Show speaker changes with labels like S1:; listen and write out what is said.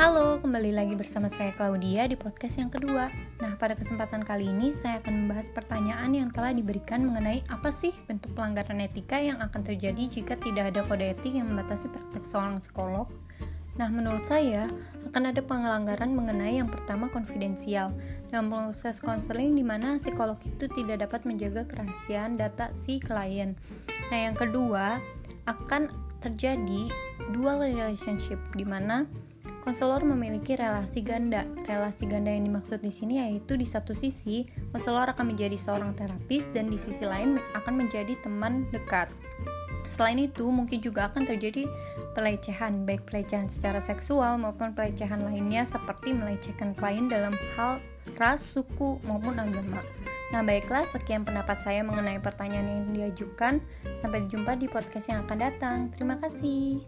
S1: Halo, kembali lagi bersama saya Claudia di podcast yang kedua. Nah, pada kesempatan kali ini saya akan membahas pertanyaan yang telah diberikan mengenai apa sih bentuk pelanggaran etika yang akan terjadi jika tidak ada kode etik yang membatasi praktek seorang psikolog. Nah, menurut saya akan ada pelanggaran mengenai yang pertama konfidensial dalam proses konseling di mana psikolog itu tidak dapat menjaga kerahasiaan data si klien. Nah, yang kedua akan terjadi dual relationship di mana Konselor memiliki relasi ganda. Relasi ganda yang dimaksud di sini yaitu di satu sisi, konselor akan menjadi seorang terapis dan di sisi lain akan menjadi teman dekat. Selain itu, mungkin juga akan terjadi pelecehan, baik pelecehan secara seksual maupun pelecehan lainnya seperti melecehkan klien dalam hal ras, suku, maupun agama. Nah, baiklah, sekian pendapat saya mengenai pertanyaan yang diajukan. Sampai jumpa di podcast yang akan datang. Terima kasih.